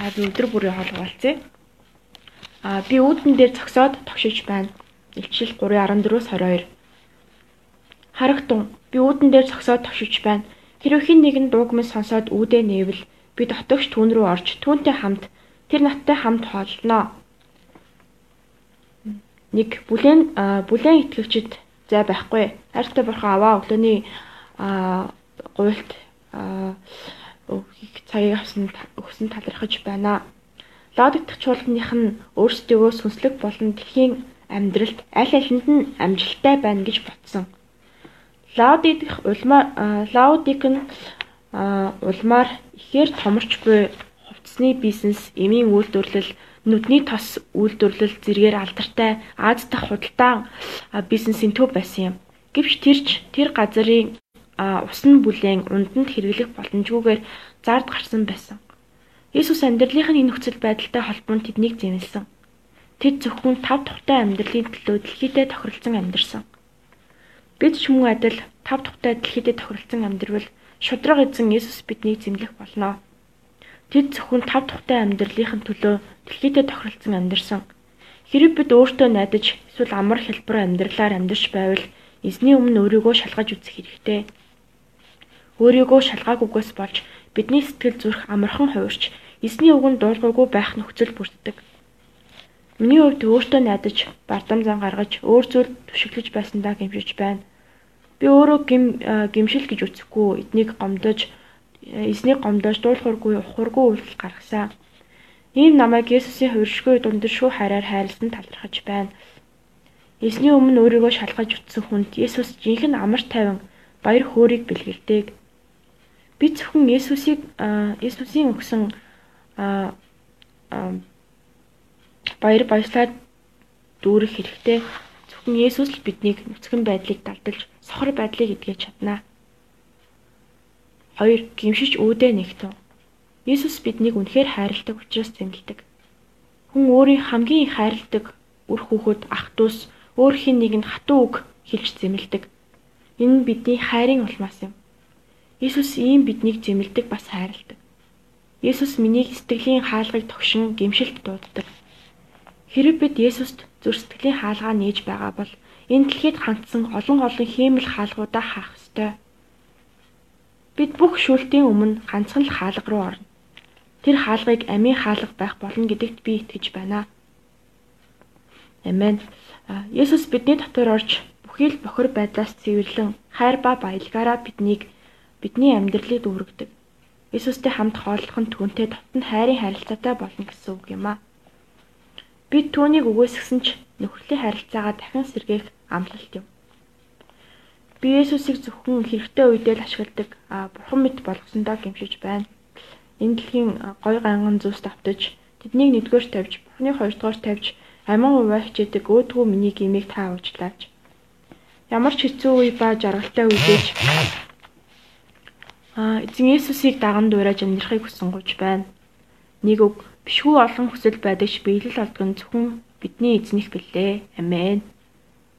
За би өдөр бүрийн хоолой болцъё. А би үүдэн дээр зогсоод тогшиж байна. Илчил 3:14-өөс 22. Харагтун би үүдэн дээр зогсоод тогшиж байна. Хэрвээ хэн нэгэн дууг минь сонсоод үүдээ нээвэл би дотогш түүн рүү орж түүнтэй хамт тэр наттай хамт хооллоно. Нэг бүлээн бүлээн итгэгчд зай байхгүй. Хайртай бурхан аваа өглөөний гуйлт цагийг авсан өгсөн талархаж байна. Логик чуулганых нь өөрсдөө сүнслэг болон дэлхийн амьдралд аль алинд нь амжилттай байна гэж ботсон. Лаудик улмаар лаудик нь улмаар ихээр томорч буй хувцсны бизнес, эмийн үйлдвэрлэл, нүдний тос үйлдвэрлэл зэргээр алдартай Аз дахь худалдан бизнесийн төв байсан юм. Гэвч тэрч тэр газрын ус нь бүлээн унданд хэрэглэх боломжгүйгээр зард гарсан байсан. Иесус амьдралынх нь энэ нөхцөл байдалтай холбоонд тэднийг зэмлсэн. Тэд зөвхөн тав тухтай амьдралын төлөө дэлхийдээ тохиролцсон амьдарсан. Бид ч мөн адил тав тухтай дэлхийдээ тохиролцсон амьдрал шудраг эзэн Иесус биднийг зэмлэх болно. Тэд зөвхөн тав тухтай амьдралынхын төлөө дэлхийдээ тохиролцсон амьдарсан. Хэрэг бид өөртөө найдаж эсвэл амар хэлбэр амьдралаар амьдарч байвал эзний өмнө өөрийгөө шалгаж үзэх хэрэгтэй. Өөрийгөө шалгаагүйгээс болж бидний сэтгэл зүрх амархан хувирч эзний үгэнд дуулгаагүй байх нөхцөл бүрддэг. Миний хувьд өөртөө найдаж, бардам зан гаргаж, өөр зүйл түшиглэж байсандаа гимшиж байна. Би өөрөө гим гимшил гэж үзэхгүй, эднийг гомдож, эзнийг гомдож дуулуургүй, ухаргүй үйлдэл гаргасан. Ийм намайг Есүсийн хувиршгүй дундэршгүй хараар хайрлсан талархаж байна. Эзний өмнө өөрийгөө шалгаж утсан хүнд Есүс жинхэнэ амар тайван баяр хөөргийг бэлгэлдэг. Би зөвхөн Есүсийг Есүсийн өгсөн баяр баясгалаар дүүрэх хэрэгтэй. Зөвхөн Есүс л биднийг нүцгэн байдлыг далдалж сохор байдлыг эдгэж чадна. 2. Гимшиж үүдээ нэгтэн. Есүс биднийг үнэхээр хайрладаг учраас зэмлдэг. Хүн өөрийн хамгийн их хайрладаг үр хүүхэд ах トゥ ус өөр хин нэгэнд хатуу үг хэлж зэмлдэг. Энэ нь бидний хайрын улмаас юм. Иесус ийм биднийг зэмлдэг бас хайрладаг. Иесус миний сэтгэлийн хаалгыг тогшин гимшилт дууддаг. Хэрэг бид Иесуст зүр сэтгэлийн хаалгаа нээж байгаа бол энэ дэлхийд хандсан олон олон хиймэл хаалгуудаа хаах ёстой. Бид бүх шүлтийн өмнө ганцхан л хаалга руу орно. Тэр хаалгыг амийн хаалга байх болно гэдэгт би итгэж байна. Амен. Есүс бидний дотор орж бүхий л бохир байдлаас цэвэрлэн хайр ба баялгаараа биднийг бидний амьдралыг дүүргдэг. Иесустэй хамт хооллох нь түүнтэй дотн хайрын харилцаатай болно гэсэн үг юм аа. Бид түүнийг үгүйсгсэн ч нөхөрлийн харилцаагаа дахин сэргээх амлалт юм. Би Иесусыг зөвхөн хэрэгтэй үедээ л ашигладаг а бурхан мэд болгосондоо гэмшиж байна. Энэ дэлхийн гой ганган зүйлс давтаж тэднийг нэгдүгээр тавьж бурханы хоёрдугаар тавьж амин уваа хичээдэг өөдгөө миний гимиг та уучлаач. Ямар ч хэцүү үе ба жаргалтай үедээ эзэн Есүсийг даган дуурайж амьдрахыг хүсэн гож байна. Нэг үг бишгүй олон хүсэл байдаг ч биелэл олдог нь зөвхөн бидний эзнийх билээ. Амен.